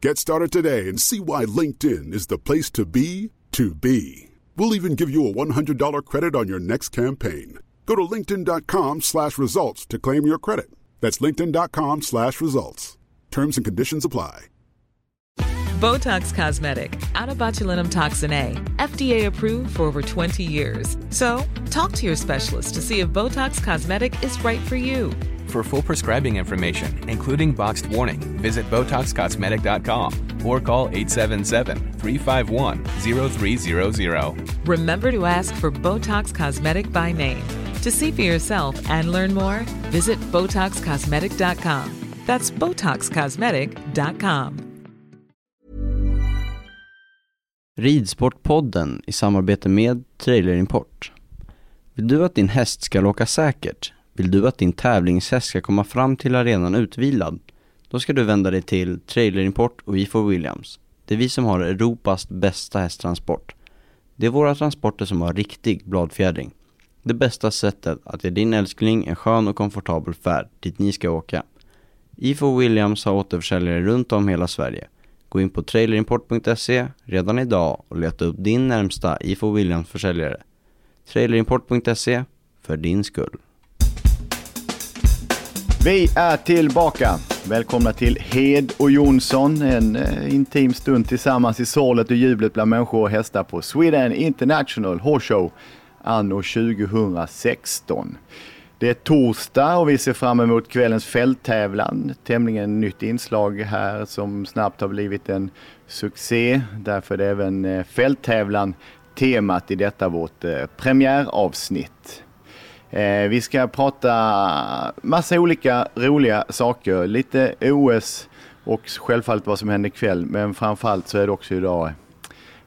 Get started today and see why LinkedIn is the place to be to be. We'll even give you a $100 credit on your next campaign. Go to linkedin.com slash results to claim your credit. That's linkedin.com slash results. Terms and conditions apply. Botox Cosmetic, out of botulinum toxin A, FDA approved for over 20 years. So, talk to your specialist to see if Botox Cosmetic is right for you. For full prescribing information, including boxed warning, visit BotoxCosmetic.com or call 877-351-0300. Remember to ask for Botox Cosmetic by name. To see for yourself and learn more, visit BotoxCosmetic.com. That's BotoxCosmetic.com. Ridsportpodden i samarbete med Trailer Import. Vill du att din häst ska åka säkert? Vill du att din tävlingshäst ska komma fram till arenan utvilad? Då ska du vända dig till Trailer Import och Ifo Williams. Det är vi som har Europas bästa hästtransport. Det är våra transporter som har riktig bladfjädring. Det bästa sättet att ge din älskling en skön och komfortabel färd dit ni ska åka. Ifo Williams har återförsäljare runt om hela Sverige. Gå in på trailerimport.se redan idag och leta upp din närmsta Ifo Williams försäljare. Trailerimport.se för din skull. Vi är tillbaka. Välkomna till Hed och Jonsson. En eh, intim stund tillsammans i sorlet och jublet bland människor och hästar på Sweden International Horse Show anno 2016. Det är torsdag och vi ser fram emot kvällens fälttävlan. Tämligen nytt inslag här som snabbt har blivit en succé. Därför är det även eh, fälttävlan temat i detta vårt eh, premiäravsnitt. Eh, vi ska prata massa olika roliga saker. Lite OS och självfallet vad som händer ikväll. Men framförallt så är det också idag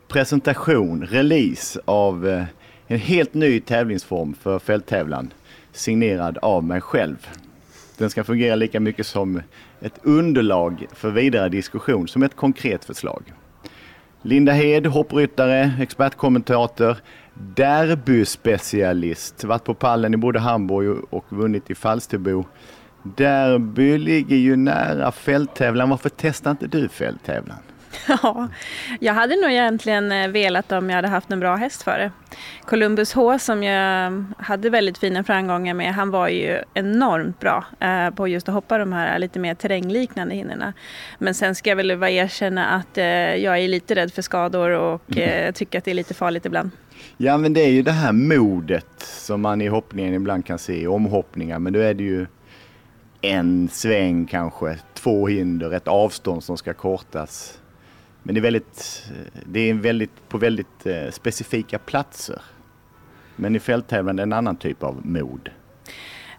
presentation, release av eh, en helt ny tävlingsform för fälttävlan. Signerad av mig själv. Den ska fungera lika mycket som ett underlag för vidare diskussion, som ett konkret förslag. Linda Hed, hoppryttare, expertkommentator, derbyspecialist. Varit på pallen i både Hamburg och vunnit i Falsterbo. Derby ligger ju nära fälttävlan. Varför testar inte du fälttävlan? Ja, jag hade nog egentligen eh, velat om jag hade haft en bra häst för det. Columbus H som jag hade väldigt fina framgångar med, han var ju enormt bra eh, på just att hoppa de här lite mer terrängliknande hinnorna. Men sen ska jag väl bara erkänna att eh, jag är lite rädd för skador och eh, tycker att det är lite farligt ibland. Ja men det är ju det här modet som man i hoppningen ibland kan se i omhoppningar. Men då är det ju en sväng kanske, två hinder, ett avstånd som ska kortas. Men det är väldigt, det är väldigt, på väldigt eh, specifika platser. Men i fälttävlan är det en annan typ av mod.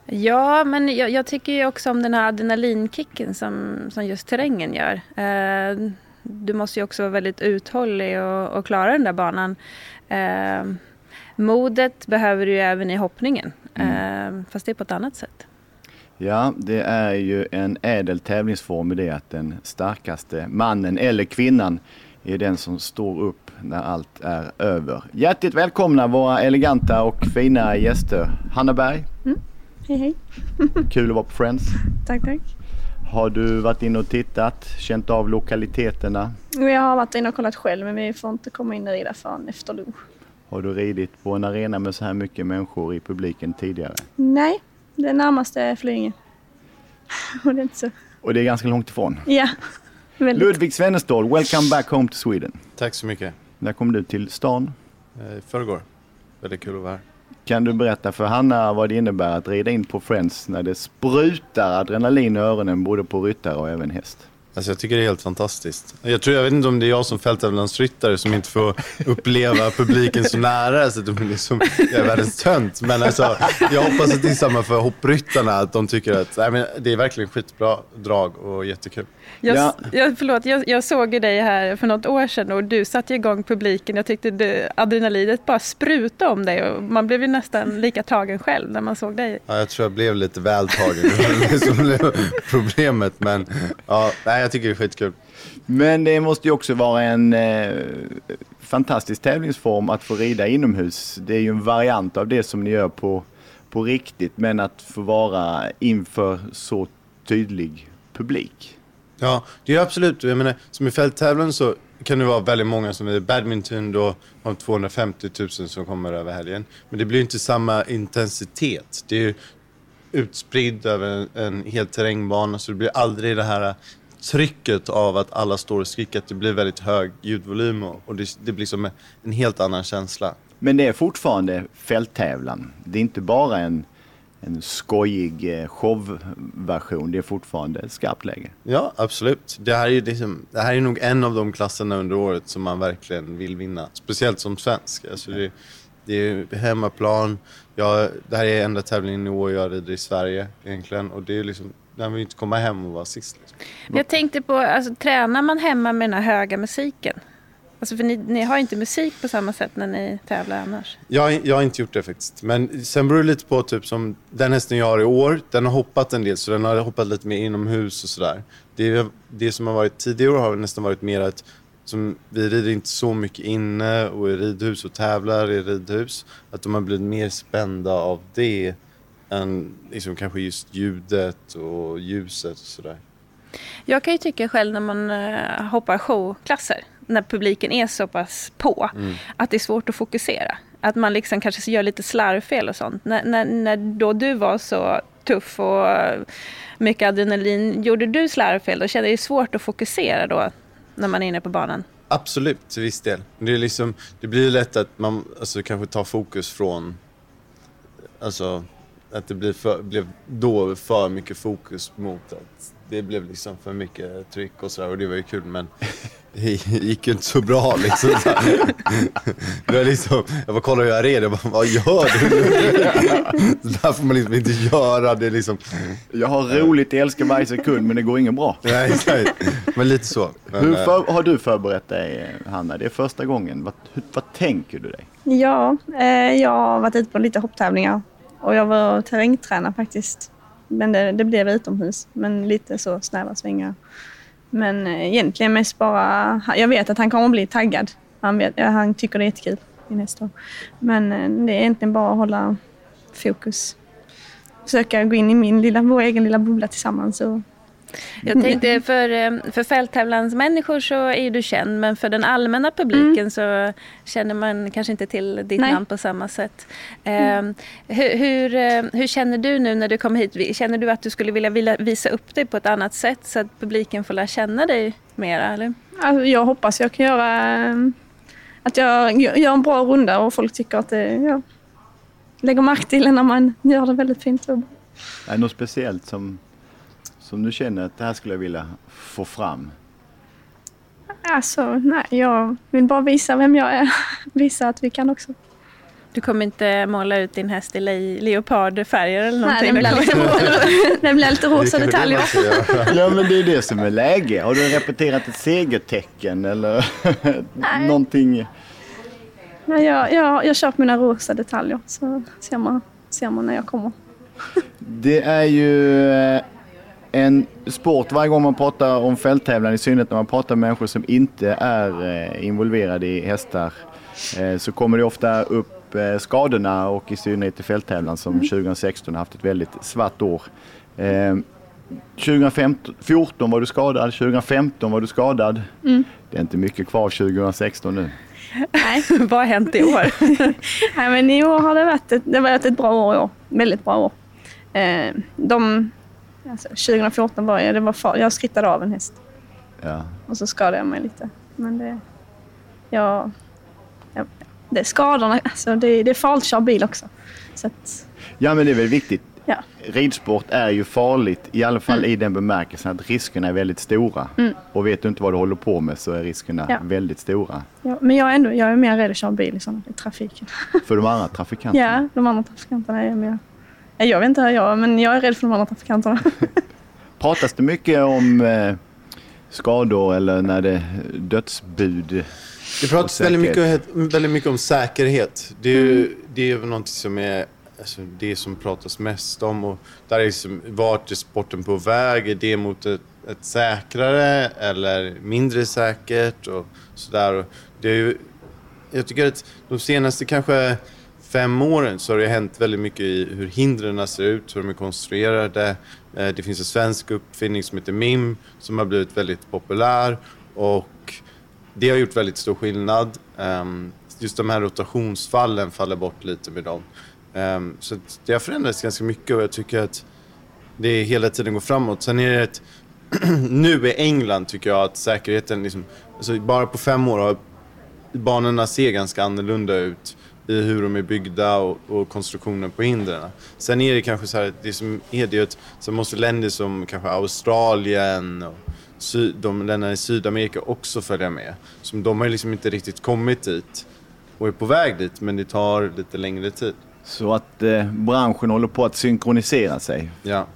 Ja, men jag, jag tycker ju också om den här adrenalinkicken som, som just terrängen gör. Eh, du måste ju också vara väldigt uthållig och, och klara den där banan. Eh, modet behöver du ju även i hoppningen, eh, fast det är på ett annat sätt. Ja, det är ju en ädel tävlingsform i det att den starkaste mannen eller kvinnan är den som står upp när allt är över. Hjärtligt välkomna våra eleganta och fina gäster. Hanna Berg, Hej hej. kul att vara på Friends. Tack tack. Har du varit inne och tittat, känt av lokaliteterna? Jag har varit inne och kollat själv men vi får inte komma in och rida förrän efter lunch. Har du ridit på en arena med så här mycket människor i publiken tidigare? Nej, det närmaste är Flyinge. och det är inte så... Och det är ganska långt ifrån. Ja, väldigt. Ludvig Svenestål, welcome back home to Sweden. Tack så mycket. När kom du till stan? I förrgår. Väldigt kul att vara här. Kan du berätta för Hanna vad det innebär att rida in på Friends när det sprutar adrenalin i öronen både på ryttare och även häst? Alltså jag tycker det är helt fantastiskt. Jag tror, jag vet inte om det är jag som fälttävlansryttare som inte får uppleva publiken så nära så att de liksom, jag är världens tönt. Men alltså, jag hoppas att det är samma för hoppryttarna, att de tycker att nej, men det är verkligen skitbra drag och jättekul. Jag, Ja. jag, förlåt, jag, jag såg ju dig här för något år sedan och du satte igång publiken. Jag tyckte det, adrenalinet bara sprutade om dig och man blev ju nästan lika tagen själv när man såg dig. Ja, jag tror jag blev lite vältagen. Det var det som blev problemet. Men ja, nej, jag tycker det är skitkul. Men det måste ju också vara en eh, fantastisk tävlingsform att få rida inomhus. Det är ju en variant av det som ni gör på, på riktigt, men att få vara inför så tydlig publik. Ja, det är absolut. Jag menar, som i fälttävlan så kan det vara väldigt många som är badminton då har 250 000 som kommer över helgen. Men det blir inte samma intensitet. Det är ju utspridd över en, en hel terrängbana så det blir aldrig det här trycket av att alla står och skriker. Att det blir väldigt hög ljudvolym och, och det, det blir som en helt annan känsla. Men det är fortfarande fälttävlan. Det är inte bara en, en skojig eh, showversion. Det är fortfarande ett skarpt läge. Ja, absolut. Det här, är liksom, det här är nog en av de klasserna under året som man verkligen vill vinna. Speciellt som svensk. Alltså det, det är hemmaplan. Jag, det här är enda tävlingen i år jag rider i Sverige egentligen. Och det är liksom, jag vill inte komma hem och vara sist. Liksom. Jag tänkte på, alltså, tränar man hemma med den här höga musiken? Alltså för ni, ni har inte musik på samma sätt när ni tävlar annars. Jag, har- jag har inte gjort det faktiskt. Men sen beror det lite på typ som den hästen jag har i år. Den har hoppat en del så den har hoppat lite mer inomhus och sådär. Det, det som har varit tidigare år har nästan varit mer att som, vi rider inte så mycket inne och i ridhus och tävlar i ridhus. Att de har blivit mer spända av det än liksom kanske just ljudet och ljuset och sådär. Jag kan ju tycka själv när man eh, hoppar showklasser, när publiken är så pass på, att det är svårt att fokusera. Att man liksom kanske gör lite slarvfel och sånt. När, när, när då du var så tuff och eh, mycket adrenalin, gjorde du slarvfel då? Kände det svårt att fokusera då när man är inne på banan? Absolut, till viss del. Det, är liksom, det blir lätt att man alltså, kanske tar fokus från... Alltså, att det blir för, blev då för mycket fokus mot att det blev liksom för mycket tryck och sådär och det var ju kul men det gick ju inte så bra liksom. Så. Det var liksom jag bara kollade hur jag red, jag bara, vad gör du? Det där får man liksom inte göra, det är liksom... Jag har roligt, jag älskar varje sekund, men det går inget bra. Nej, exakt. Men lite så. Men, Hur eh, för, har du förberett dig, Hanna? Det är första gången. Vad, hur, vad tänker du dig? Ja, eh, jag har varit ute på lite hopptävlingar och jag var terrängtränare faktiskt. Men det, det blev utomhus, men lite så snäva svängar. Men eh, egentligen mest bara, jag vet att han kommer att bli taggad. Han, vet, han tycker det är jättekul i nästa år. Men eh, det är egentligen bara att hålla fokus. Försöka gå in i min lilla, vår egen lilla bubbla tillsammans och jag tänkte för, eh, för fälttävlansmänniskor så är ju du känd men för den allmänna publiken så känner man kanske inte till ditt Nej. namn på samma sätt. Eh, hur, hur, eh, hur känner du nu när du kom hit? Känner du att du skulle vilja vilja visa upp dig på ett annat sätt så att publiken får lära känna dig mera? Eller? Alltså, jag hoppas jag kan göra eh, att jag gör en bra runda och folk tycker att det, ja, lägger märke till när man gör det väldigt fint. Är det något speciellt som, som du känner att det här skulle jag vilja få fram? alltså, nej, jag vill bara visa vem jag är. Visa att vi kan också. Du kommer inte måla ut din häst i le- leopardfärger eller Nej, någonting? den blir lite, den blir lite rosa det detaljer. Ja men det är det som är läge. Har du repeterat ett segertecken eller Nej. någonting? Nej, jag, jag, jag på mina rosa detaljer så ser man, ser man när jag kommer. Det är ju eh, en sport varje gång man pratar om fälttävlan, i synnerhet när man pratar med människor som inte är eh, involverade i hästar, eh, så kommer det ofta upp eh, skadorna och i synnerhet i fälttävlan som 2016 har haft ett väldigt svart år. Eh, 2014 var du skadad, 2015 var du skadad. Mm. Det är inte mycket kvar 2016 nu. Nej. Vad har hänt i år? Nej, men i år har det varit ett, det varit ett bra år i år. Väldigt bra år. De, alltså, 2014 var jag, det var far, jag skrittade av en häst Ja. och så skadade jag mig lite. Men det, jag, det är skadorna, alltså det, det är farligt att köra bil också. Så att, ja, men det är väl viktigt. ja. Ridsport är ju farligt, i alla fall i den bemärkelsen att riskerna är väldigt stora. Mm. Och vet du inte vad du håller på med så är riskerna Ja. väldigt stora Ja, men jag är, ändå, jag är mer rädd att köra bil i, såna, i trafiken. för de andra trafikanterna. Ja, de andra trafikanterna är jag mer... Ja, Jag vet inte, jag, men jag är rädd för de andra trafikanterna. Pratas det mycket om eh, skador eller när det är dödsbud? Det pratas väldigt mycket, väldigt mycket om säkerhet. Det är ju det är något som är alltså, det som pratas mest om. Och där är liksom, vart är sporten på väg? Är det mot ett, ett säkrare eller mindre säkert? Och sådär. Och det är ju, jag tycker att de senaste kanske fem åren så har det hänt väldigt mycket i hur hindren ser ut, hur de är konstruerade. Eh, det finns en svensk uppfinning som heter MIM som har blivit väldigt populär och det har gjort väldigt stor skillnad. Ehm, just de här rotationsfallen faller bort lite med dem. Ehm, så det har förändrats ganska mycket och jag tycker att det hela tiden går framåt. Sen är det ett, nu i England tycker jag att säkerheten, liksom, alltså bara på fem år har banorna ser ganska annorlunda ut i hur de är byggda och, och konstruktionen på hindren. Sen är det kanske så här, det som är det är att så måste länder som kanske Australien och sy, de länderna i Sydamerika också följa med. Som de har liksom inte riktigt kommit dit och är på väg dit men det tar lite längre tid. Så att eh, branschen håller på att synkronisera sig. Ja.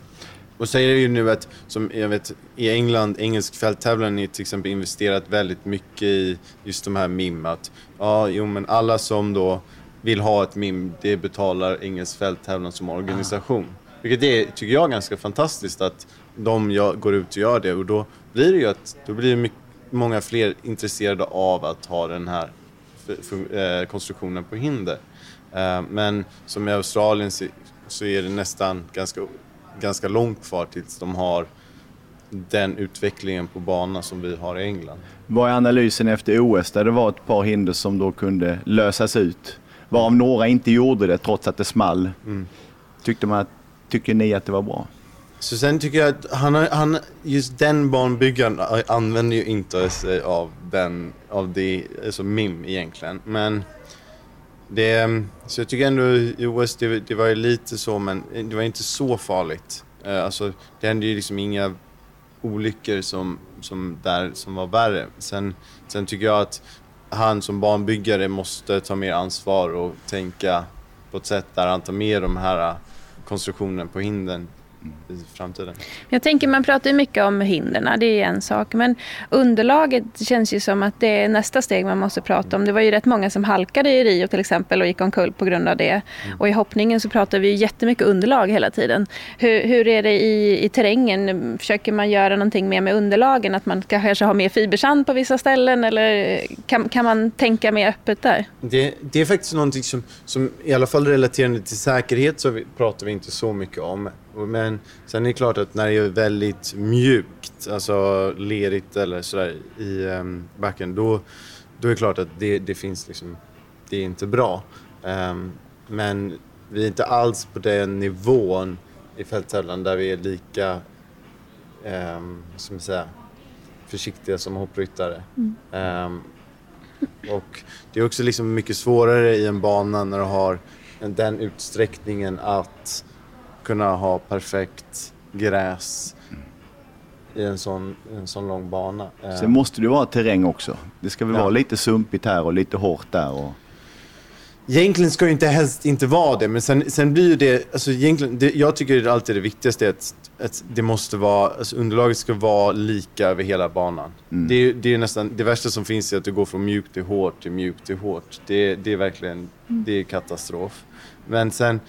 Och säger ju nu att, som jag vet, i England, engelsk fälttävlan är till exempel investerat väldigt mycket i just de här MIM. Att, ja, jo men alla som då vill ha ett MIM, det betalar engelsk fälttävlan som organisation. Vilket det är, tycker jag är ganska fantastiskt att de jag går ut och gör det. Och då blir det ju att, då blir det mycket, många fler intresserade av att ha den här f- f- eh, konstruktionen på hinder. Eh, men som i Australien så, så är det nästan ganska, ganska långt kvar tills de har den utvecklingen på bana som vi har i England. Vad är analysen efter OS där det var ett par hinder som då kunde lösas ut? Varav några inte gjorde det trots att det small. Mm. Tyckte man tycker ni att det var bra? Så sen tycker jag att han, har- han, just den banbyggaren använder ju inte sig av den, av det, alltså MIM egentligen. Men det, så jag tycker ändå i OS, det, det var ju lite så, men det var inte så farligt. Eh, Alltså, det hände ju liksom inga olyckor som, som, där, som var värre. Sen, sen tycker jag att han som banbyggare måste ta mer ansvar och tänka på ett sätt där han tar med de här konstruktionen på hindern i framtiden. Jag tänker man pratar ju mycket om hindren, det är en sak. Men underlaget känns ju som att det är nästa steg man måste prata om. Det var ju rätt många som halkade i Rio till exempel och gick omkull på grund av det. Och i hoppningen så pratar vi ju jättemycket underlag hela tiden. Hur, hur är det i, i terrängen? Försöker man göra någonting mer med underlagen? Att man kanske ha mer fibersand på vissa ställen? Eller kan, kan man tänka mer öppet där? Det, det är faktiskt någonting som, som i alla fall relaterande till säkerhet så vi, pratar vi inte så mycket om. Men sen är det klart att när det är väldigt mjukt, alltså lerigt eller sådär i um, backen, då, då är det klart att det, det finns liksom, det är inte bra. Ehm, men vi är inte alls på den nivån i fälttävlan där vi är lika, um, som jag säga, försiktiga som hoppryttare. Ehm, och det är också liksom mycket svårare i en bana när du har en- den utsträckningen att kunna ha perfekt gräs i en sån, en sån lång bana. Eh, Sen måste det vara terräng också. Det ska väl Ja. vara lite sumpigt här och lite hårt där. Och... Egentligen ska det inte helst inte vara det, men sen, sen blir ju det, alltså egentligen, det, jag tycker alltid det viktigaste är att, att det måste vara, alltså underlaget ska vara lika över hela banan. Det, är- det är nästan, det värsta som finns är att du går från mjukt till hårt till mjukt till hårt. Det, det är verkligen, det är katastrof. Men sen,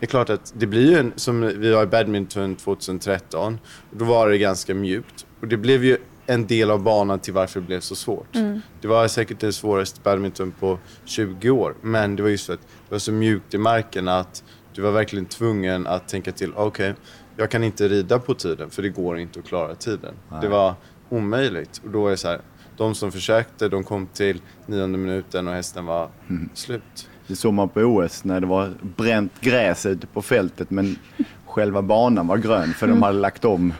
det är klart att det blir ju en, som vi har i badminton 2013, då var det ganska mjukt. Och det blev ju en del av banan till varför det blev så svårt. Det var säkert det svåraste badminton på 20 år, men det var just för att det var så mjukt i marken att du var verkligen tvungen att tänka till, okej, jag kan inte rida på tiden för det går inte att klara tiden. Nej. Det var omöjligt. Och då är det så här, de som försökte, de kom till nionde minuten och hästen var Mm. slut. Det såg man på OS när det var bränt gräs ute på fältet men själva banan var grön för de hade lagt om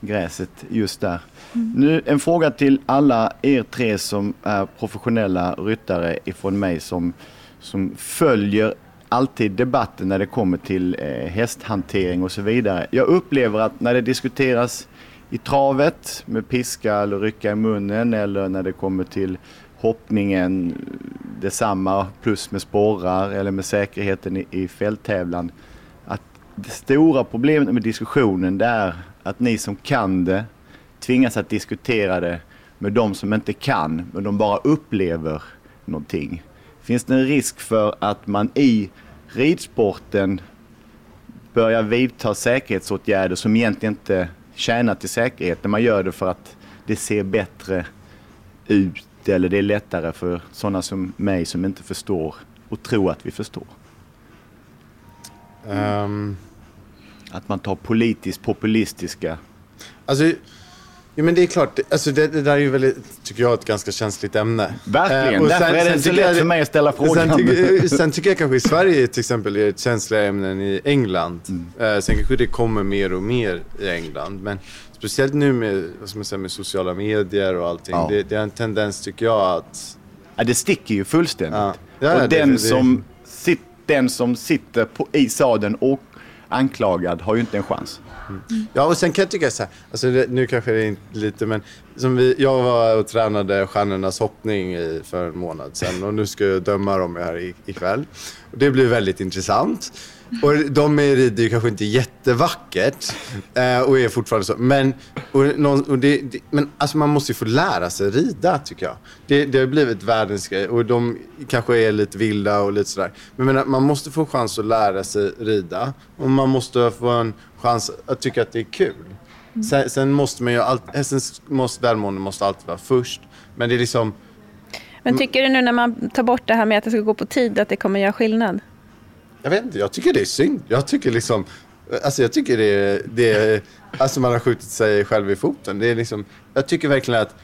gräset just där. Nu en fråga till alla er tre som är professionella ryttare ifrån mig som, som följer alltid debatten när det kommer till eh, hästhantering och så vidare. Jag upplever att när det diskuteras i travet med piska eller rycka i munnen eller när det kommer till hoppningen detsamma plus med sporrar eller med säkerheten i, i fälttävlan. Att det stora problemet med diskussionen det är att ni som kan det tvingas att diskutera det med de som inte kan men de bara upplever någonting. Finns det en risk för att man i ridsporten börjar vidta säkerhetsåtgärder som egentligen inte tjänar till säkerheten. Man gör det för att det ser bättre ut eller det är lättare för sådana som mig som inte förstår och tror att vi förstår. Ehm, Att man tar politiskt populistiska Alltså, ja, men det är klart, alltså det, det där är ju väldigt, tycker jag, ett ganska känsligt ämne. Verkligen, Eh, och därför är det så tycker lätt för mig att ställa frågan. Sen tycker, sen tycker jag kanske i Sverige till exempel är det ett känsligare ämne än i England. Mm. Eh, sen kanske det kommer mer och mer i England. Men speciellt nu med, vad ska man säga, med sociala medier och allting. Ja. Det, det är en tendens tycker jag att... Ja, det sticker ju fullständigt. Ja. Ja, och det- den, det- som sit, den som sitter på, i sadeln och anklagad har ju inte en chans. Ja, och sen kan jag tycka så här, alltså det, nu kanske det är lite, men som vi, jag var och tränade stjärnornas hoppning i, för en månad sedan och nu ska jag döma dem här ikväll. Och det blir väldigt intressant. Och de rider ju kanske inte jättevackert eh, och är fortfarande så. Men, och, och det, det, men alltså man måste ju få lära sig rida tycker jag. Det, det har blivit världens grej och de kanske är lite vilda och lite sådär. Men menar, man måste få en chans att lära sig rida och man måste få en chans att tycka att det är kul. Sen, sen måste man ju alltid, hästens måste, välmående måste alltid vara först. Men det är liksom, Men tycker du nu när man tar bort det här med att det ska gå på tid att det kommer göra skillnad? Jag vet inte, jag tycker det är synd. Jag tycker liksom, alltså jag tycker det är, det är alltså man har skjutit sig själv i foten. Det är liksom, jag tycker verkligen att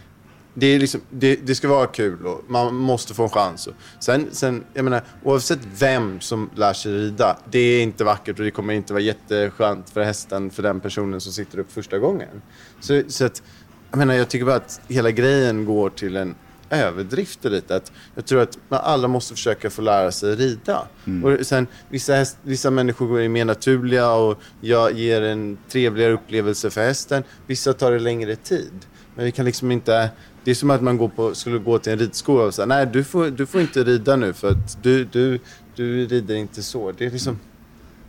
det, är liksom, det, det ska vara kul och man måste få en chans. Och sen, sen, jag menar, oavsett vem som lär sig rida, det är inte vackert och det kommer inte vara jätteskönt för hästen, för den personen som sitter upp första gången. Så, så att, jag menar, jag tycker bara att hela grejen går till en överdrift lite. Att jag tror att alla måste försöka få lära sig rida. Och sen, vissa, häst, vissa människor är mer naturliga och jag ger en trevligare upplevelse för hästen. Vissa tar det längre tid. Men vi kan liksom inte... Det är som att man på, skulle gå till en ridskola och säga nej du får, du får inte rida nu för att du, du, du rider inte så. Det är liksom...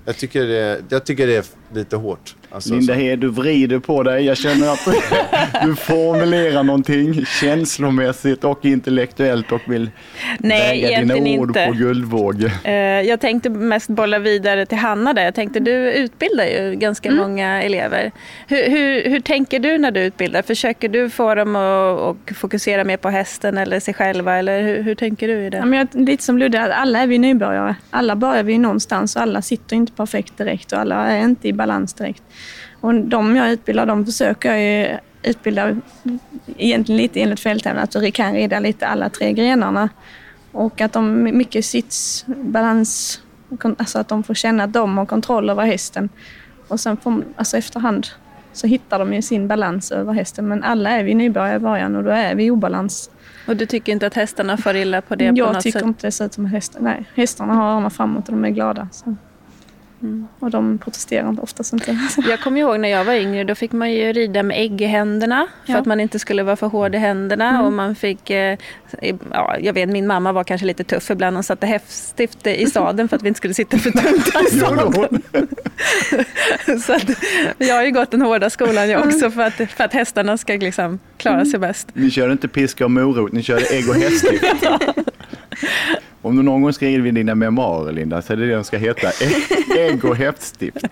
Jag tycker det, jag tycker det är lite hårt. Alltså, Linda. Hed, du vrider på dig. Jag känner att du formulerar någonting känslomässigt och intellektuellt och vill Nej, väga dina ord inte. på guldvåg. Eh, Jag tänkte mest bolla vidare till Hanna där. Jag tänkte du utbildar ju ganska många elever. Hur, hur, hur tänker du när du utbildar? Försöker du få dem att fokusera mer på hästen eller sig själva? Eller hur, hur tänker du i Ja, det? men jag, lite som Ludde, att alla är vi nybörjare. Alla börjar vi någonstans och alla sitter inte perfekt direkt och alla är inte i balans direkt. Och de jag utbildar, de försöker jag ju utbilda egentligen lite enligt fälttävlan, att du kan rida lite alla tre grenarna. Och att de mycket sits, balans, alltså att de får känna att de har kontroll över hästen. Och sen får, alltså efterhand så hittar de ju sin balans över hästen. Men alla är vi nybörjare i början och då är vi i obalans. Och du tycker inte att hästarna far illa på det på Jag något tycker sätt? inte det ser ut som hästar. Nej, hästarna har armarna framåt och de är glada. Så. Mm. Och de protesterar inte oftast inte. Jag kommer ihåg när jag var yngre, då fick man ju rida med ägg i händerna för Ja. att man inte skulle vara för hård i händerna. Mm. Och man fick, eh, ja, jag vet min mamma var kanske lite tuff ibland. Hon satte häftstift i sadeln för att vi inte skulle sitta för tungt i sadeln. Så att, jag har ju gått den hårda skolan jag också för att, för att hästarna ska liksom klara sig bäst. Ni körde inte piska och morot, ni körde ägg och häststift. Om du någon gång skriver in dina memoarer Linda, så är det det de ska heta. Ägg och häftstift.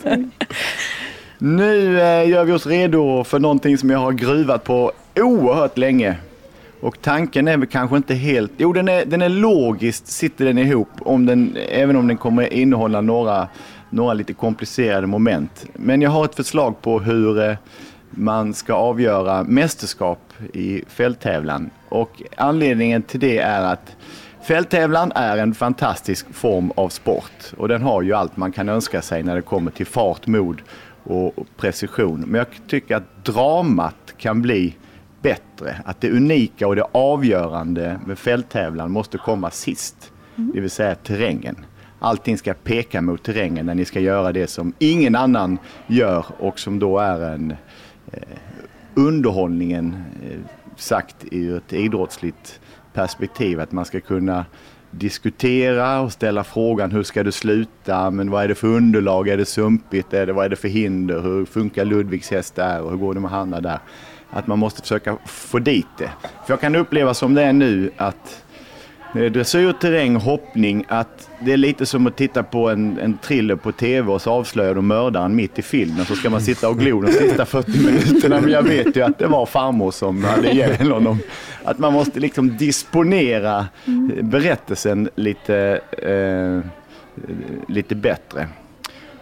Nu eh, gör vi oss redo för någonting som jag har gruvat på oerhört länge. Och tanken är väl kanske inte helt, jo den är, den är logiskt sitter den ihop, om den, även om den kommer innehålla några några lite komplicerade moment. Men jag har ett förslag på hur eh, man ska avgöra mästerskap i fälttävlan. Och anledningen till det är att fälttävlan är en fantastisk form av sport och den har ju allt man kan önska sig när det kommer till fart, mod och precision. Men jag tycker att dramat kan bli bättre. Att det unika och det avgörande med fälttävlan måste komma sist. Det vill säga terrängen. Allting ska peka mot terrängen när ni ska göra det som ingen annan gör och som då är en eh, underhållningen eh, sagt ur ett idrottsligt perspektiv. Att man ska kunna diskutera och ställa frågan hur ska du sluta? Men vad är det för underlag? Är det sumpigt? Är det, vad är det för hinder? Hur funkar Ludvigs häst där? Och hur går det med Hanna där? Att man måste försöka få dit det. För jag kan uppleva som det är nu att dressyr, terräng, hoppning, att det är lite som att titta på en, en thriller på tv och så avslöjar de mördaren mitt i filmen. Så ska man sitta och glo de sista 40 minuterna. Men jag vet ju att det var farmor som hade ihjäl honom. Att man måste liksom disponera berättelsen lite, eh, lite bättre.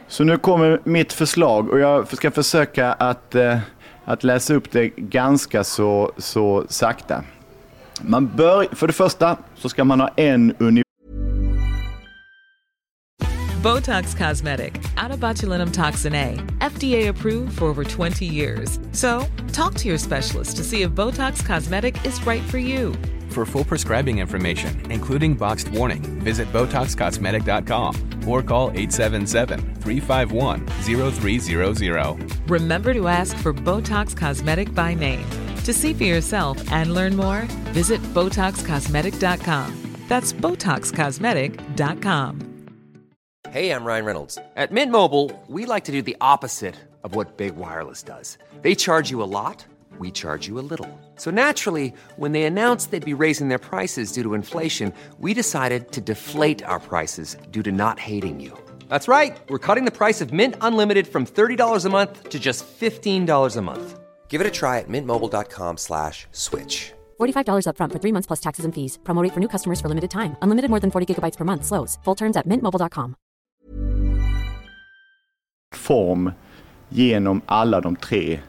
Så nu kommer mitt förslag och jag ska försöka att, eh, att läsa upp det ganska så, så sakta. Man bör, för det första så ska man ha en uni Botox Cosmetic, out of botulinum toxin A, FDA approved for over 20 years. So, talk to your specialist to see if Botox Cosmetic is right for you. For full prescribing information, including boxed warning, visit BotoxCosmetic.com or call 877-351-0300. Remember to ask for Botox Cosmetic by name. To see for yourself and learn more, visit BotoxCosmetic.com. That's BotoxCosmetic.com. Hey, I'm Ryan Reynolds. At Mint Mobile, we like to do the opposite of what Big Wireless does. They charge you a lot, we charge you a little. So naturally, when they announced they'd be raising their prices due to inflation, we decided to deflate our prices due to not hating you. That's right. We're cutting the price of Mint Unlimited from $30 a month to just $15 a month. Give it a try at mintmobile.com slash switch. $45 upfront for three months plus taxes and fees. Promo rate for new customers for limited time. Unlimited more than 40 gigabytes per month. Slows. Full terms at mintmobile.com. form genom alla de tre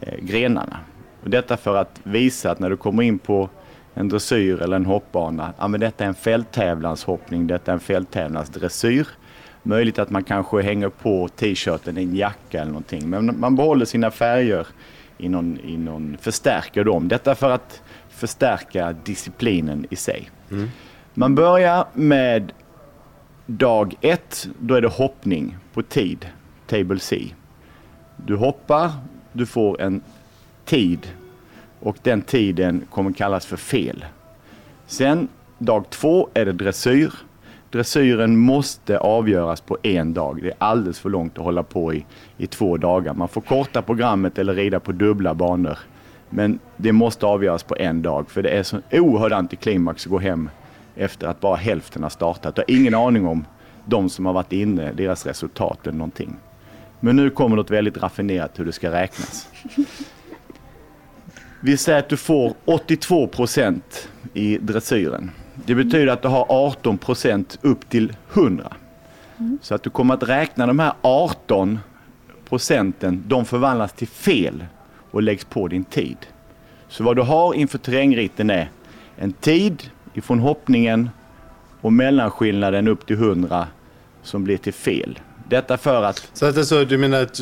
eh, grenarna. Och detta för att visa att när du kommer in på en dressyr eller en hoppbana, ja men detta är en fälttävlanshoppning, detta är en fälttävlansdressyr. Möjligt att man kanske hänger på t-shirten i en jacka eller någonting, men man behåller sina färger i någon, i någon förstärker dem. Detta för att förstärka disciplinen i sig. Man börjar med dag ett, då är det hoppning på tid, table C. Du hoppar, du får en tid och den tiden kommer kallas för fel. Sen dag två är det dressyr. Dressyren måste avgöras på en dag. Det är alldeles för långt att hålla på i, i två dagar. Man får korta programmet eller rida på dubbla banor. Men det måste avgöras på en dag för det är så oerhörd antiklimax att gå hem efter att bara hälften har startat. Jag har ingen aning om de som har varit inne, deras resultat eller någonting. Men nu kommer något väldigt raffinerat hur det ska räknas. Vi säger att du får 82 procent i dressyren. Det betyder att du har 18 procent upp till 100. Så att du kommer att räkna de här 18 procenten, de förvandlas till fel och läggs på din tid. Så vad du har inför terrängritten är en tid ifrån hoppningen och mellanskillnaden upp till 100 som blir till fel. Detta för att Så att alltså, du menar att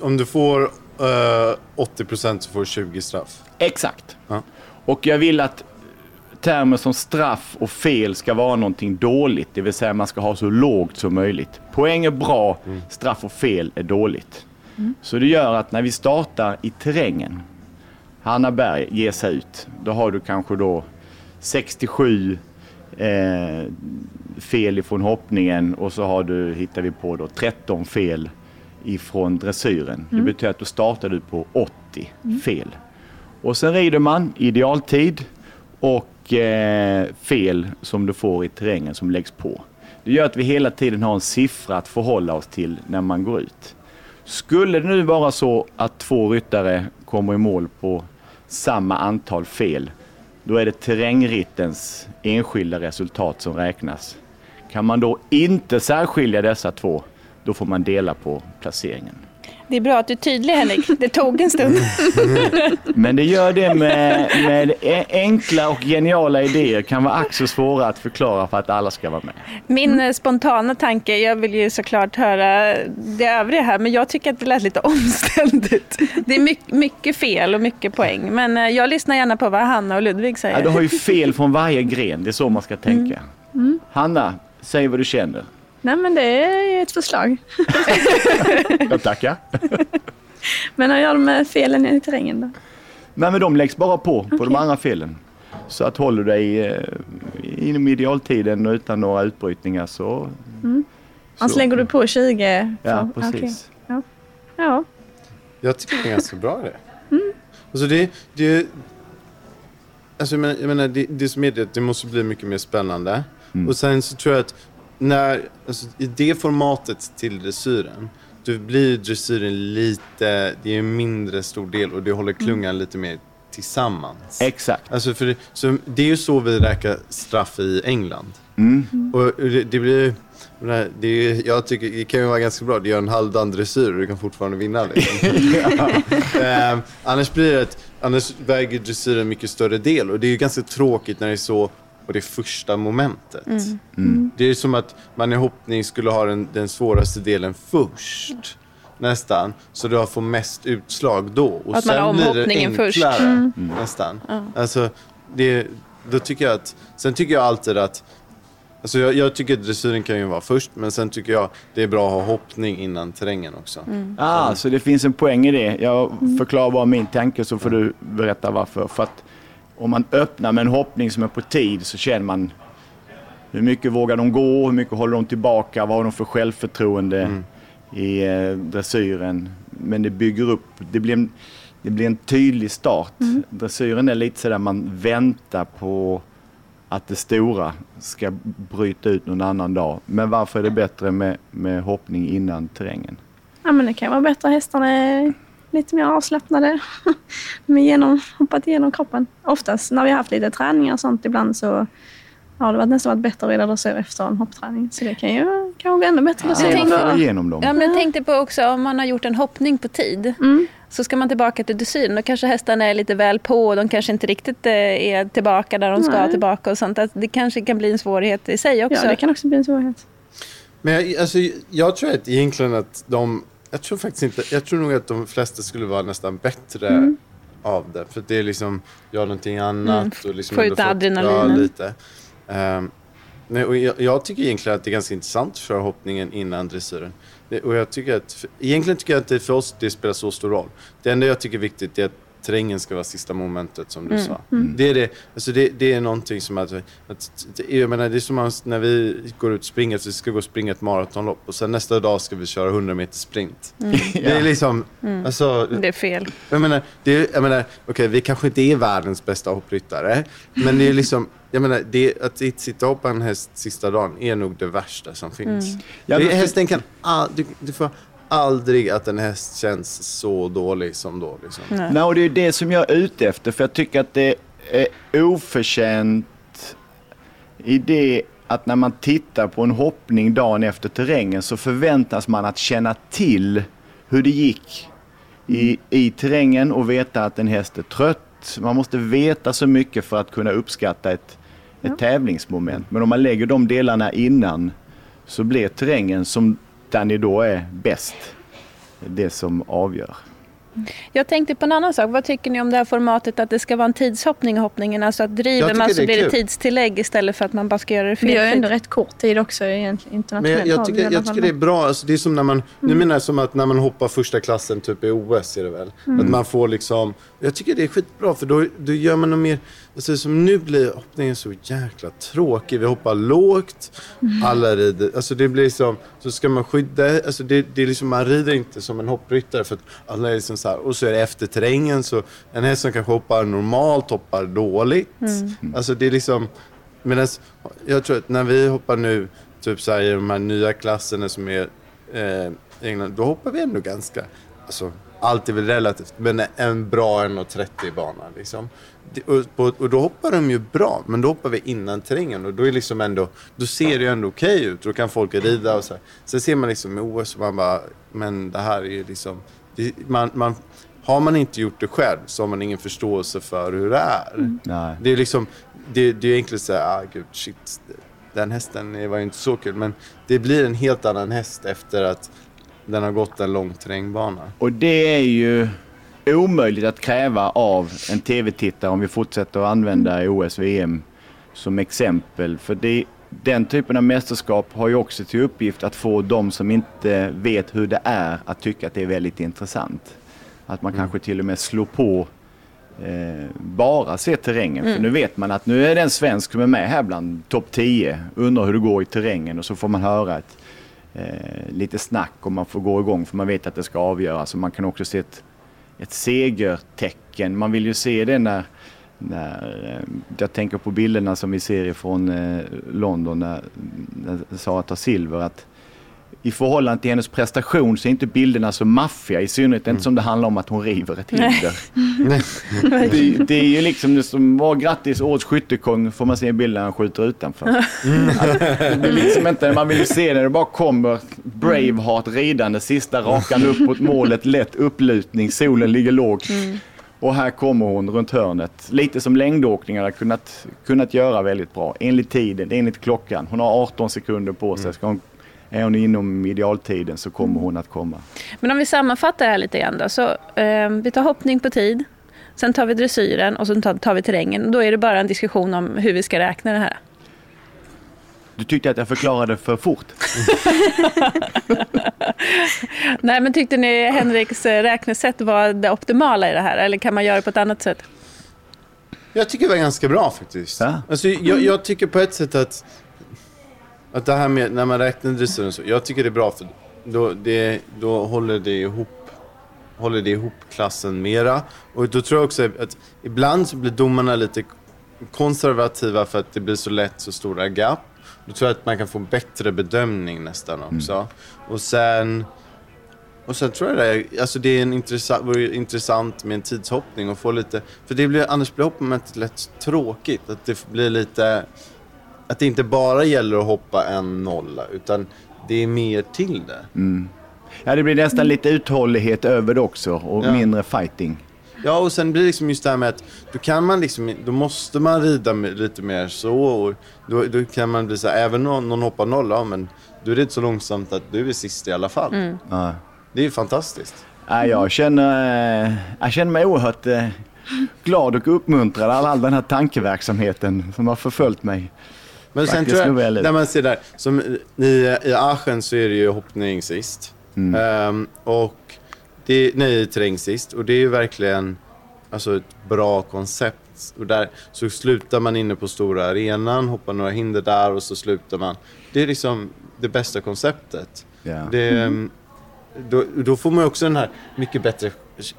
om du får eh, 80% så får du 20 straff? Exakt. Ja. Och jag vill att termer som straff och fel ska vara någonting dåligt. Det vill säga man ska ha så lågt som möjligt. Poäng är bra, straff och fel är dåligt. Så det gör att när vi startar i terrängen, Hanna Berg ger sig ut, då har du kanske då 67 eh, fel ifrån hoppningen och så har du, hittar vi på då 13 fel ifrån dressyren. Det betyder att då startar du på 80 fel. Och sen rider man idealtid och eh, fel som du får i terrängen som läggs på. Det gör att vi hela tiden har en siffra att förhålla oss till när man går ut. Skulle det nu vara så att två ryttare kommer i mål på samma antal fel, då är det terrängrittens enskilda resultat som räknas. Kan man då inte särskilja dessa två, då får man dela på placeringen. Det är bra att du är tydlig Henrik. Det tog en stund. Men det gör det med, med e- enkla och geniala idéer kan vara ack så svåra att förklara för att alla ska vara med. Min eh, spontana tanke, jag vill ju såklart höra det övriga här, men jag tycker att det lät lite omständigt. Det är mycket, mycket fel och mycket poäng, men eh, jag lyssnar gärna på vad Hanna och Ludvig säger. Ja, du har ju fel från varje gren, det är så man ska tänka. Mm. Hanna, säg vad du känner. Nej men det är ju ett förslag. Jag tackar. Men hur gör de med felen i terrängen då? Nej men de läggs bara på, på de Okej. andra felen. Så att håller du dig eh, inom idealtiden och utan några utbrytningar så... Mm. Annars så- lägger du på 20? Ja, för- precis. okej. Ja. ja. Jag tycker det är ganska bra idé. Mm. Alltså det, det, alltså jag menar, jag menar det, det som är det, det måste bli mycket mer spännande. Mm. Och sen så tror jag att när, alltså i det formatet till dressyren, då blir dressyren lite, det är en mindre stor del och det håller klungan lite mer tillsammans. Exakt. Alltså för det, så det är ju så vi räknar straff i England. Mm. Och det, det blir... Det är, jag tycker det kan ju vara ganska bra. Det gör en halvdan dressyr och du kan fortfarande vinna. Liksom. Ehm, annars blir det annars väger dressyren en mycket större del. Och det är ju ganska tråkigt när det är så på det första momentet. Mm. Mm. Det är som att man i hoppning skulle ha den, den svåraste delen först. Nästan. Så du har får mest utslag då. Och Att man har sen blir det omhoppningen först. enklare. Mm. Nästan. Ja. Alltså, det, då tycker jag att, sen tycker jag alltid att Alltså jag, jag tycker att dressyren kan ju vara först, men sen tycker jag det är bra att ha hoppning innan terrängen också. Mm. Ah, så det finns en poäng i det. Jag förklarar bara min tanke så får du berätta varför. För att om man öppnar med en hoppning som är på tid så känner man hur mycket vågar de gå, hur mycket håller de tillbaka, vad har de för självförtroende i eh, dressyren. Men det bygger upp, det blir en, det blir en tydlig start. Dressyren är lite sådär man väntar på att det stora ska bryta ut någon annan dag. Men varför är det bättre med, med hoppning innan terrängen? ja men det kan vara bättre. Hästarna är lite mer avslappnade. De har genom, hoppat igenom kroppen. Oftast när vi har haft lite träningar och sånt ibland så har det varit nästan varit bättre att rida dressyr efter en hoppträning. Så det kan ju kan gå ännu bättre Jag dressyr. tänkte- på- igenom dem. Ja, men jag tänkte på också om man har gjort en hoppning på tid. Mm. Så ska man tillbaka till dressyren. Då kanske hästarna är lite väl på och de kanske inte riktigt eh, är tillbaka där de ska Nej. tillbaka och sånt. Att det kanske kan bli en svårighet i sig också. Ja, det kan också bli en svårighet. Men jag, alltså, jag tror att egentligen att de, jag tror faktiskt inte, jag tror nog att de flesta skulle vara nästan bättre Mm. av det. För det är liksom, gör någonting annat. Mm, Och liksom få ut adrenalinen. Lite. Nej, och jag, jag tycker egentligen att det är ganska intressant köra hoppningen innan dressyren. Det, och jag tycker att, för, egentligen tycker jag att det för oss det spelar så stor roll. Det enda jag tycker är viktigt är att terrängen ska vara sista momentet som du Mm, sa. mm. Det är det, alltså det, det är någonting som att, att jag menar, det är som att när vi går ut och springer, så vi ska gå och springa ett maratonlopp och sen nästa dag ska vi köra 100 meter sprint. Mm. Det är liksom, Mm. alltså, Det är fel. jag menar, det jag menar okej vi kanske inte är världens bästa hoppryttare, men det är liksom, jag menar, det, att sitta och hoppa en häst sista dagen är nog det värsta som finns. Mm. Ja, men- hästen kan, all, du, du får aldrig att en häst känns så dålig som då. Liksom. Nej, och det är det som jag är ute efter. För jag tycker att det är oförtjänt i det att när man tittar på en hoppning dagen efter terrängen så förväntas man att känna till hur det gick i, i terrängen och veta att en häst är trött. Man måste veta så mycket för att kunna uppskatta ett, ett tävlingsmoment. Men om man lägger de delarna innan så blir terrängen som där ni då är bäst det som avgör. Jag tänkte på en annan sak. Vad tycker ni om det här formatet att det ska vara en tidshoppning i hoppningen? Alltså att Jag driver man det så är blir det tidstillägg istället för att man bara ska göra det Vi har ju ändå rätt kort tid också egentligen Men internationellt. jag, jag i tycker, jag tycker det är bra. Alltså, det är som när man, Nu menar jag som att när man hoppar första klassen typ i OS är det väl. Mm. Att man får liksom, jag tycker det är skitbra för då, då gör man nog mer, alltså, som nu blir hoppningen så jäkla tråkig. Vi hoppar lågt, alla rider, alltså det blir som, så ska man skydda, alltså det, det är liksom, man rider inte som en hoppryttare för att alla är liksom så här, och så är det efter terrängen så en häst som kanske hoppar normalt hoppar dåligt. Mm. Alltså det är liksom, medan jag tror att när vi hoppar nu, typ så här i de här nya klasserna som är eh, England, då hoppar vi ändå ganska, alltså allt är väl relativt, men en bra 1,30 bana liksom. Och, då hoppar de ju bra, men då hoppar vi innan terrängen och då är liksom ändå, då ser det ju ändå okej ut. Då kan folk rida och så här. Sen ser man liksom i OS och man bara, men det här är ju liksom, det, man, man, har man inte gjort det själv så har man ingen förståelse för hur det är. Nej. Det är liksom, det, det är egentligen så här, ah gud shit, den hästen var ju inte så kul. Men det blir en helt annan häst efter att den har gått en lång terrängbana. Och det är ju omöjligt att kräva av en tv-tittare om vi fortsätter att använda OS, VM som exempel. För det, den typen av mästerskap har ju också till uppgift att få de som inte vet hur det är att tycka att det är väldigt intressant. Att man kanske till och med slår på eh, bara se terrängen. För Mm. nu vet man att nu är det en svensk som är med här bland topp 10. Undrar hur det går i terrängen och så får man höra ett, eh, lite snack och man får gå igång för man vet att det ska avgöras. Och man kan också se ett, ett segertecken. Man vill ju se det när, när eh, jag tänker på bilderna som vi ser ifrån eh, London när, när Sara tar silver. Att i förhållande till hennes prestation så är inte bilderna så maffiga. I synnerhet inte som det handlar om att hon river ett hinder. det, det är ju liksom det som var grattis årets skyttekung får man se i bilden när han skjuter utanför. Att det blir liksom inte, man vill ju se när det bara kommer Braveheart ridande sista rakan upp mot målet, lätt upplutning, solen ligger lågt. Och här kommer hon runt hörnet. Lite som längdåkningarna kunnat, kunnat göra väldigt bra. Enligt tiden, enligt klockan. Hon har 18 sekunder på sig. Ska hon, är hon inom idealtiden så kommer hon att komma. Men om vi sammanfattar det här lite grann då. Så, eh, vi tar hoppning på tid, sen tar vi dressyren och sen tar, tar vi terrängen. Då är det bara en diskussion om hur vi ska räkna det här. Du tyckte att jag förklarade för fort. Nej, men tyckte ni Henriks eh, räknesätt var det optimala i det här? Eller kan man göra det på ett annat sätt? Jag tycker det var ganska bra faktiskt. Alltså, jag, jag tycker på ett sätt att, att det här med när man räknar dressyren så, jag tycker det är bra för då, det, då håller det ihop håller det ihop klassen mera. Och då tror jag också att ibland så blir domarna lite konservativa för att det blir så lätt så stora gap. Då tror jag att man kan få bättre bedömning nästan också. Och sen och sen tror jag det, alltså det är en intressant, vore intressant med en tidshoppning och få lite, för det blir, annars blir hoppmomentet lätt tråkigt. Att det blir lite, att det inte bara gäller att hoppa en nolla, utan det är mer till det. Mm. Ja, det blir nästan lite uthållighet över det också och Ja. mindre fighting. Ja, och sen blir det liksom just det här med att då kan man liksom, då måste man rida lite mer så och då, då kan man bli så här, även om någon hoppar nolla, ja, men då är det inte så långsamt att du är sist i alla fall. Mm. Ja. Det är ju fantastiskt. Ja, jag, känner, eh, jag känner mig oerhört eh, glad och uppmuntrad av all den här tankeverksamheten som har förföljt mig. Men sen tror jag, när man ser där, som i, i Aachen så är det ju hoppning sist. Mm. Ehm, och det, nej, terräng sist. Och det är ju verkligen alltså, ett bra koncept. Och där så slutar man inne på stora arenan, hoppar några hinder där och så slutar man. Det är liksom det bästa konceptet. Ja. Det, ehm, då, då får man också den här mycket bättre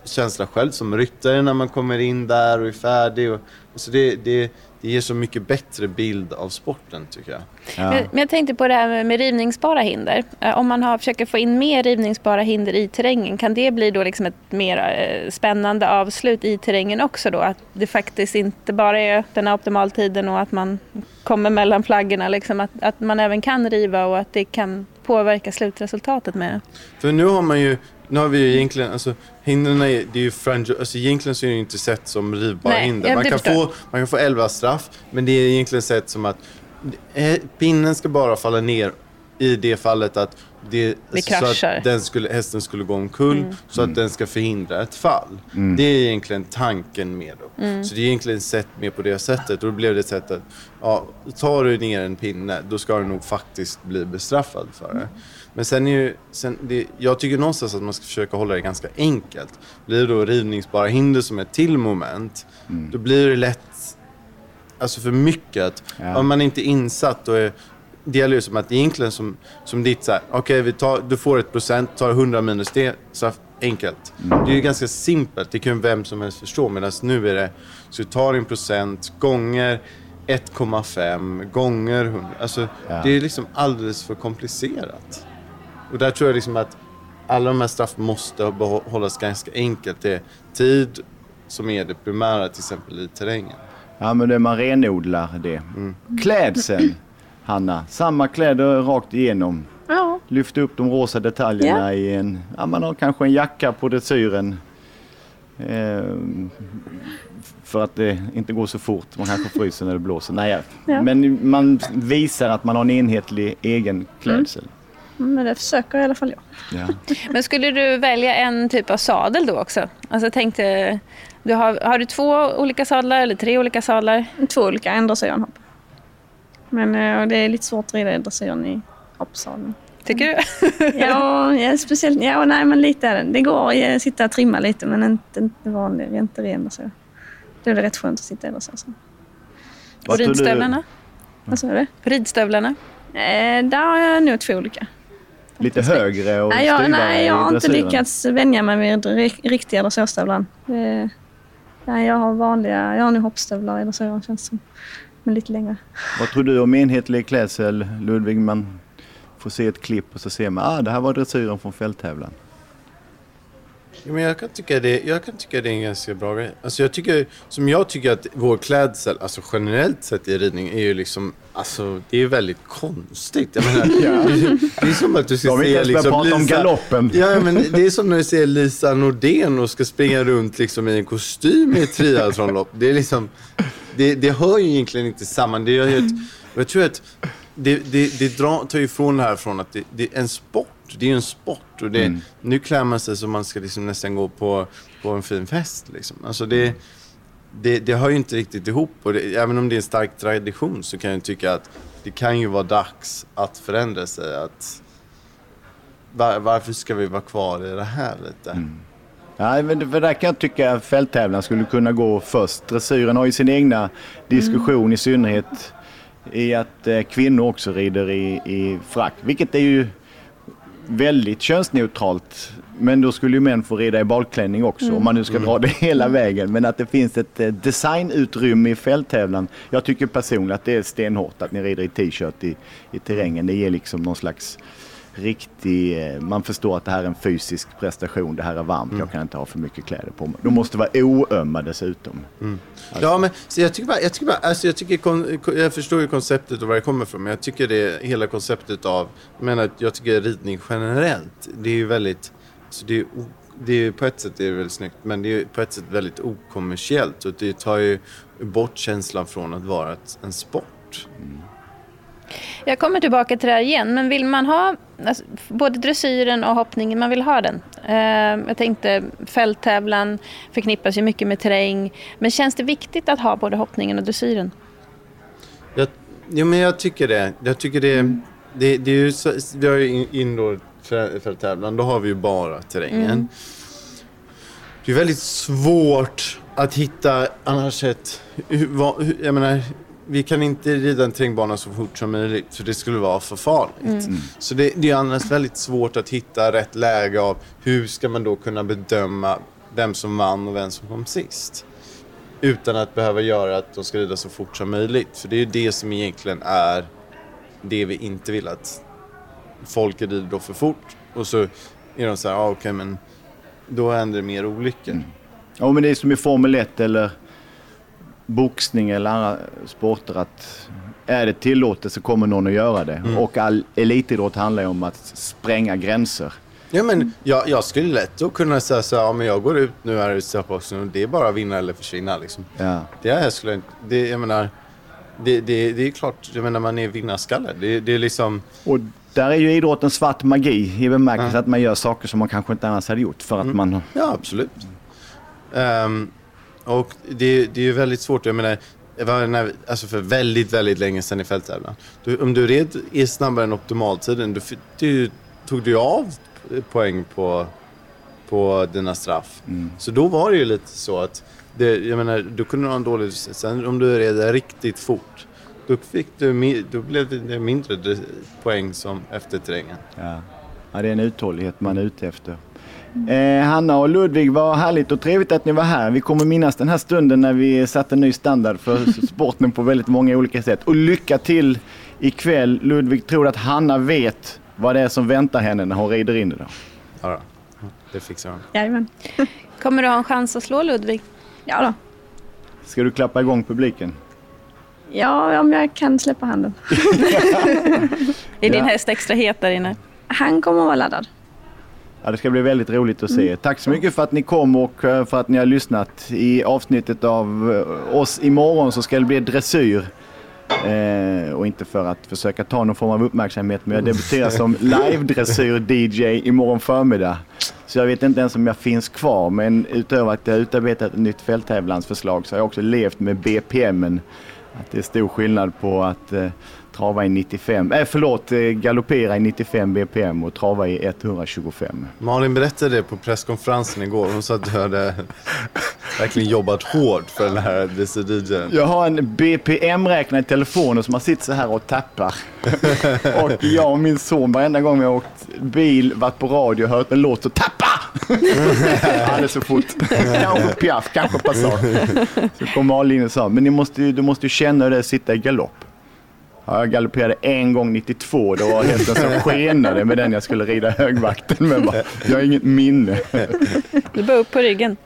känsla själv som ryttare när man kommer in där och är färdig. Och, och så det, det, det ger så mycket bättre bild av sporten tycker jag. Men, men jag tänkte på det här med, med rivningsbara hinder. Eh, Om man har, försöker få in mer rivningsbara hinder i terrängen, kan det bli då liksom ett mer eh, spännande avslut i terrängen också då? Att det faktiskt inte bara är den optimaltiden och att man kommer mellan flaggorna, liksom att, att man även kan riva och att det kan påverka slutresultatet med det. För nu har man ju, nu har vi ju egentligen, alltså hindren är, det är ju franjo, alltså egentligen så är det ju inte sett som rivbara Nej, hinder. Man kan, förstår få, man kan få 11 straff, men det är egentligen sett som att eh, pinnen ska bara falla ner i det fallet att det, Det så att den skulle, hästen skulle gå omkull Mm. så att den ska förhindra ett fall. Mm. Det är egentligen tanken med det. Mm. Så det är egentligen sett mer på det sättet. Och då blev det ett sätt att, ja, tar du ner en pinne, då ska du nog faktiskt bli bestraffad för det. Men sen är ju, sen det, jag tycker någonstans att man ska försöka hålla det ganska enkelt. Blir det då rivningsbara hinder som ett till moment, då blir det lätt, alltså för mycket. Att, Ja. Om man inte är insatt, då är, det gäller ju som att egentligen som, som ditt så här, okej tar, du får ett procent, tar 100 minus det, så enkelt. Det är ju ganska simpelt, det kan ju vem som helst förstå. Medan nu är det, så du tar en procent gånger 1,5 gånger 100. Alltså Ja. det är liksom alldeles för komplicerat. Och där tror jag liksom att alla de här straffen måste behå- hållas ganska enkelt. Det är tid som är det primära till exempel i terrängen. Ja men det man renodlar det. Mm. Klädseln, Hanna. Samma kläder rakt igenom. Ja, Lyfta upp de rosa detaljerna Ja. i en, ja man har kanske en jacka på dressyren. Ehm, för att det inte går så fort. Man kanske fryser när det blåser. Nej, ja. Men man visar att man har en enhetlig egen klädsel. men det försöker i alla fall jag. Ja. Men skulle du välja en typ av sadel då också? Alltså jag tänkte, du har, har du två olika sadlar eller tre olika sadlar? Två olika, en dressyren hopp. Men eh, och det är lite svårt att rida i dressyren i hoppsadeln. Tycker du? Ja, ja, speciellt. Ja, nej, men lite är det. Det går att sitta och trimma lite, men inte, inte vanlig, inte ren dressyr. Då är det rätt skönt att sitta i dressyr. sen. Och Vad tror du- ridstövlarna? Vad sa du? Ridstövlarna? Eh, där har jag nog två olika. Lite högre och Nej, jag, nej, jag har inte lyckats vänja mig vid ri- riktiga dressyrstövlar. Det- Nej, jag har vanliga, jag har nu hoppstövlar i dressyren känns det som. Men lite längre. Vad tror du om enhetlig klädsel, Ludvig? Man får se ett klipp och så ser man ah, det här var dressyren från fälttävlan. Ja, men jag, kan tycka det, jag kan tycka det är en ganska bra grej. Alltså jag tycker, som jag tycker att vår klädsel, alltså generellt sett i ridning, är ju liksom, alltså det är väldigt konstigt. Jag menar, det är som att du ska se liksom prata om galoppen. Ja, men det är som när du ser Lisa Nordén och ska springa runt liksom i en kostym i ett triathlonlopp. Det är liksom, det, det hör ju egentligen inte samman. Det gör ju ett, jag tror att det, det, det drar, tar ju ifrån det här från att det, det är en sport. Det är ju en sport och det, nu klär man sig som man ska liksom nästan gå på, på en fin fest. Liksom. Alltså det, det, det hör ju inte riktigt ihop. Och det, även om det är en stark tradition så kan jag tycka att det kan ju vara dags att förändra sig. Att, var, varför ska vi vara kvar i det här lite? Nej, men för där kan jag tycka att fälttävlan skulle kunna gå först. Dressyren har ju sin egna diskussion i synnerhet i att eh, kvinnor också rider i, i frack. Vilket är ju väldigt könsneutralt. Men då skulle ju män få rida i balklänning också om man nu ska dra det hela vägen. Men att det finns ett eh, designutrymme i fälttävlan. Jag tycker personligen att det är stenhårt att ni rider i t-shirt i, i terrängen. Det ger liksom någon slags riktig, eh, man förstår att det här är en fysisk prestation, det här är varmt, jag kan inte ha för mycket kläder på mig. De måste vara oömma dessutom. Ja, men så jag tycker bara, jag tycker bara, alltså jag tycker, kon, kon- jag förstår ju konceptet och var det kommer ifrån, men jag tycker det, hela konceptet av, jag menar, jag tycker ridning generellt, det är ju väldigt, så det är, det är på ett sätt är det väldigt snyggt, men det är på ett sätt väldigt okommersiellt och det tar ju bort känslan från att vara ett, en sport. Jag kommer tillbaka till det här igen, men vill man ha alltså, både dressyren och hoppningen, man vill ha den. Eh, jag tänkte fälttävlan förknippas ju mycket med terräng, men känns det viktigt att ha både hoppningen och dressyren? Jag, jo, men jag tycker det. Jag tycker det, det, det är ju vi har ju in- indoor för, tävlan, då har vi ju bara terrängen. Det är väldigt svårt att hitta annars ett, jag menar, vi kan inte rida en terrängbana så fort som möjligt för det skulle vara för farligt. Så det, det är annars väldigt svårt att hitta rätt läge av hur ska man då kunna bedöma vem som vann och vem som kom sist. Utan att behöva göra att de ska rida så fort som möjligt. För det är ju det som egentligen är det vi inte vill att folk rider då för fort. Och så är de så här, ah, okej men då händer det mer olyckor. Ja men det är som i Formel 1 eller boxning eller andra sporter att är det tillåtet så kommer någon att göra det. Och all elitidrott handlar ju om att spränga gränser. Ja men jag, jag skulle lätt då kunna säga så här, ja men jag går ut nu här i Säpoxen och det är bara vinna eller försvinna liksom. Ja. Det är jag skulle inte, det, jag menar, det, det, det är klart, jag menar man är vinnarskalle. Det, det är liksom, Och där är ju idrotten svart magi i bemärkelsen att man gör saker som man kanske inte annars hade gjort för att man... Ja, absolut. Ehm, och det, det är ju väldigt svårt. Jag menar, det var när, alltså för väldigt, väldigt länge sedan i fälttävlan. Du, om du red är snabbare än optimaltiden, fick du, tog du av poäng på, på dina straff. Så då var det ju lite så att, det, jag menar, du kunde ha en dålig... Sen om du red riktigt fort, då, fick du, då blev det mindre dr- poäng som efter terrängen. Ja. ja, det är en uthållighet man är ute efter. Eh, Hanna och Ludvig, vad härligt och trevligt att ni var här. Vi kommer minnas den här stunden när vi satte en ny standard för sporten på väldigt många olika sätt. Och lycka till ikväll. Ludvig tror att Hanna vet vad det är som väntar henne när hon rider in idag. Ja, då. det fixar de. Jajamän. Kommer du ha en chans att slå Ludvig? Ja då. Ska du klappa igång publiken? Ja, om jag kan släppa handen. Är din Ja. häst extra het där inne? Han kommer att vara laddad. Ja, det ska bli väldigt roligt att se. Tack så mycket för att ni kom och eh, för att ni har lyssnat. I avsnittet av eh, oss imorgon så ska det bli dressyr. Eh, och inte för att försöka ta någon form av uppmärksamhet men jag debuterar som live-dressyr-DJ imorgon förmiddag. Så jag vet inte ens om jag finns kvar men utöver att jag utarbetat ett nytt fälttävlansförslag så har jag också levt med BPMen. Att det är stor skillnad på att eh, trava i 95, eh, förlåt, eh, galoppera i 95 BPM och trava i 125. Malin berättade det på presskonferensen igår. Hon sa att du hade verkligen jobbat hårt för den här DC-DJn. Jag har en BPM-räknare i telefonen som man sitter så här och tappar. och jag och min son varenda gång vi har åkt bil, varit på radio hört en låt så tappa! Alldeles för fort. Kanske Piaf, kanske Passage. Så kom Malin och sa, men måste, du måste ju känna hur det är att sitta i galopp. Ja, jag galopperade en gång 92, då var hästen som skenade med den jag skulle rida högvakten med. Bara, Jag har inget minne. Du bara upp på ryggen.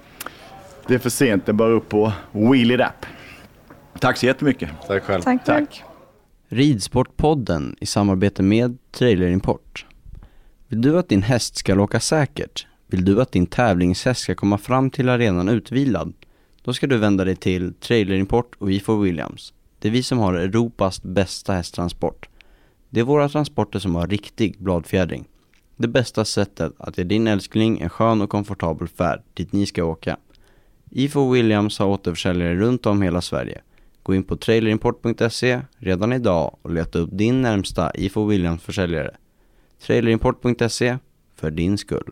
Det är för sent, det är bara upp och wheel it up. Tack så jättemycket. Tack själv. Tack, tack. Ridsportpodden i samarbete med Trailer Import. Vill du att din häst ska åka säkert? Vill du att din tävlingshäst ska komma fram till arenan utvilad? Då ska du vända dig till Trailer Import och V4 Williams. Det är vi som har Europas bästa hästtransport. Det är våra transporter som har riktig bladfjädring. Det bästa sättet att ge din älskling en skön och komfortabel färd dit ni ska åka. Ifo Williams har återförsäljare runt om hela Sverige. Gå in på trailerimport.se redan idag och leta upp din närmsta Ifo Williams försäljare. Trailerimport.se för din skull.